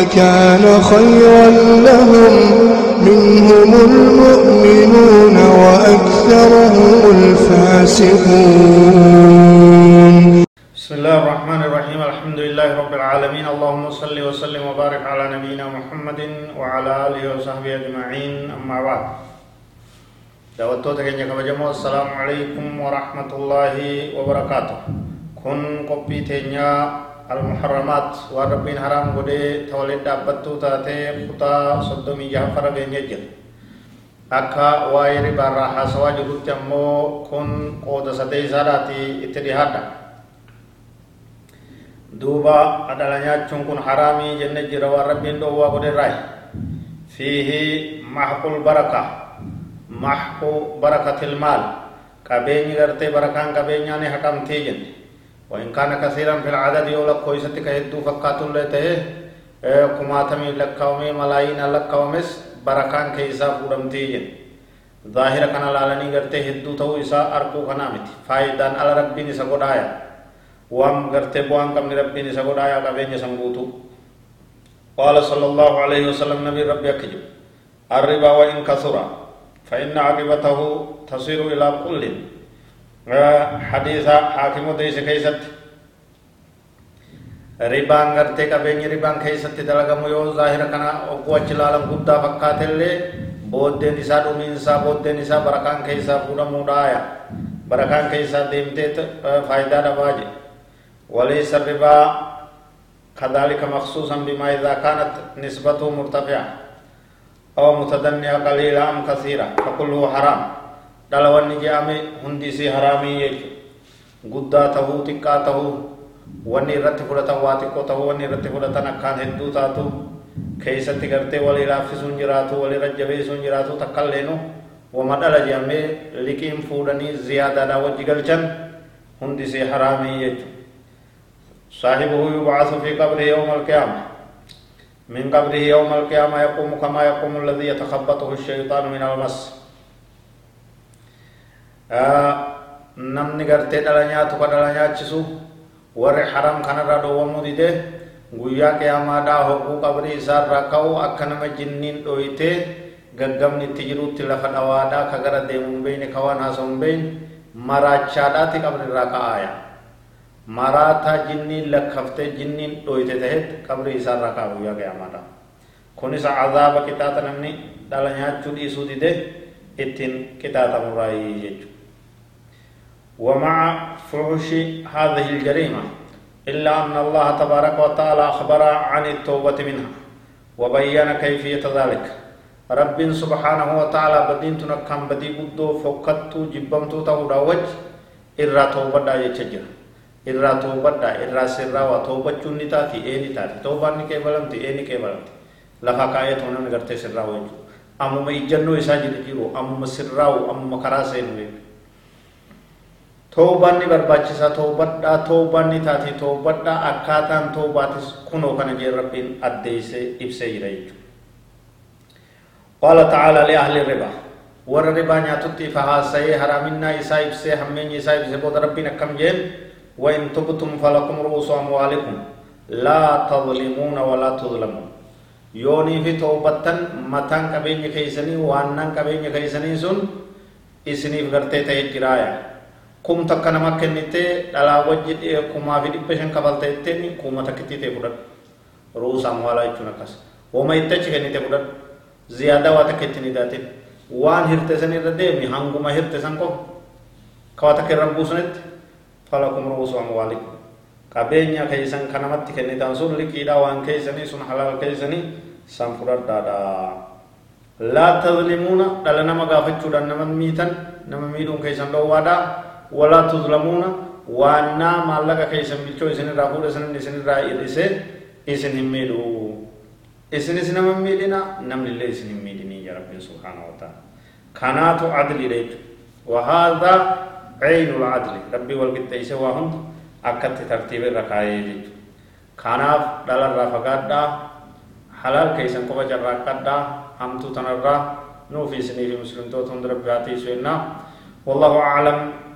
لكان خيرا لهم. منهم المؤمنون وأكثرهم الفاسقون. بسم الله الرحمن الرحيم. الحمد لله رب العالمين. اللهم صل وسلم وبارك على نبينا محمد وعلى آله وصحبه أجمعين. أما بعد. دعوتو تكنيا كبجمو. السلام عليكم ورحمة الله وبركاته. كن قبي تنيا المحرمات وربين حرام غدي تولد دابتو تاتي خطا صدومي جعفر بين يجر akka waa'ee ribaarraa haasawaa jirutti ammoo kun qooda sadee isaadhaati itti dhihaadha duuba adhala nyaachuun kun haraamii jenne jira waan rabbiin dhoowwaa godherraayi fiihi maxqul baraka maxqu barakatil maal qabeenyi gartee barakaan qabeenyaani haqamtee jenne وإن كان كثيرا في العدد يولك كويستك هدو فكاتون لته كماتمي لكاومي ملايين لكاومس بركان كيسا فودمتي ظاهر كان لالني غرتي هدو تو إسا أركو كنامت فايدان على ربي نسا قدايا وام غرتي بوان كم ربي نسا قدايا قبين سنبوتو قال صلى الله عليه وسلم نبي ربي أكجب الربا وإن كثر فإن عاقبته تصير إلى كل hadiisa haakimu deeyse keeysatti ribaan gartee qabeenyi ribaan keeysatti dalagamu yoo zaahira kana ogguu achi laalan guddaa fakkaatellee booddeen isaa dhumiinsaa booddeen isaa barakaan keessaa fuudhamuudhaaya barakaan keessaa deemtee faayidaa dhabaa jedhe وليس الربا كذلك مخصوصا بما إذا كانت نسبته مرتفعة أو متدنية قليلة أم كثيرة فكله حرام dhala wanni je'ame hundi isii haraamii jechuudha guddaa tahuu xiqqaa tahuu wanni irratti fudhatan waa xiqqoo tahuu wanni irratti fudhatan akkaan hedduu taatu keessatti gartee walii laaffisuun jiraatu walii rajjabeessuun jiraatu takkalleenu wama dhala je'amee liqiin fuudhanii ziyaadaadhaa wajji galchan hundi isii haraamii jechuudha صاحبه يبعث في قبره يوم القيامة من قبره يوم القيامة يقوم كما يقوم الذي يتخبطه الشيطان من المس namni gartee dhala nyaatu ka dhala nyaachisu warri haram kanarraa dhoowwamuu dide guyyaa qiyaamaadhaa hogguu qabrii isaarraa ka'u akka nama jinniin dhoyitee gaggabni itti jirutti lafa dhawaadhaa ka gara deemu hin beeyne ka waan haasa'u hin beeyne maraachaadhaati qabrirraa ka'aaya maraataa jinniin lakkaftee jinniin dhoyite tahetti qabrii isaarraa ka'a guyyaa qiyaamaadhaa kunis azaaba qixaaxa namni dhala nyaachuu dhiisuu dide ittiin qixaaxamurraayii jechuudha ومع فحش هذه الجريمة إلا أن الله تبارك وتعالى أخبر عن التوبة منها وبين كيفية ذلك. رب سبحانه وتعالى بدين تنكم بدي بدو فكتو جبمتو تهودا وجه إرى توبة يتجر إرى توبة إرى سرى وتوبة جنة تاتي إيني تاتي. توبة نكي بلمتي إيني كي بلمتي لفا كاية تونا نغرتي سرى وجه أمم إجنو إسا جرجيرو أمم سرى أمم كراسين toobanni barbaachisaa toobadhaa toobanni taate toobadhaa akkaataan toobaatis kunoo kana jee rabbiin addeessee ibsee jira jechuudha. qaala ta'aalaa li'ahli ribaa warra ribaa nyaatutti ifa haasa'ee haraaminaa isaa ibsee hammeenyi isaa ibsee booda rabbiin akkam jeen وإن تبتم فلكم رؤوس أموالكم لا تظلمون ولا تظلمون يوني في توبتن متان كبين كيسني وانن كبين كيسني سن إسني فقرتي تهجرايا kum takka nama kennite dhalaa wajji kumaa fi dhibba shan kafalte jetteen kuma takkitti ta'e fudhadhu ruusaa maalaa jechuun akkas wama itti achi kennite fudhadhu ziyaadaa waa takka ittiin hidhaatin waan hirte san irra deemi hanguma hirte san qofa kawaa takka irra buusnetti falakum ruusu amwaalikum qabeenya keeysan ka namatti kennitan sun liqiidha waan keeysanii sun halaal keeysanii san fudhadhaadha laa tazlimuuna dhala nama gaafachuudhaan nama miitan nama miidhuun keeysan dhoowwaadhaa ولا تظلمون وأنا مالك كيسن بيچو اسن را فود اسن اسن را يدسه اسن هميدو isinis nama miidhina namnillee isin hin miidhinii ya rabbiin subhaanahu wa ta'ala kanaatu adliidha jechuudha وهذا عين العدل. ربي والقطيسة وهند أكدت ترتيب الركاية جيجو كاناف دلال رافقادا حلال كيسن قبا جراقادا همتو تنرى نوفي سني في مسلم توتون ربياتي سوينا. والله أعلم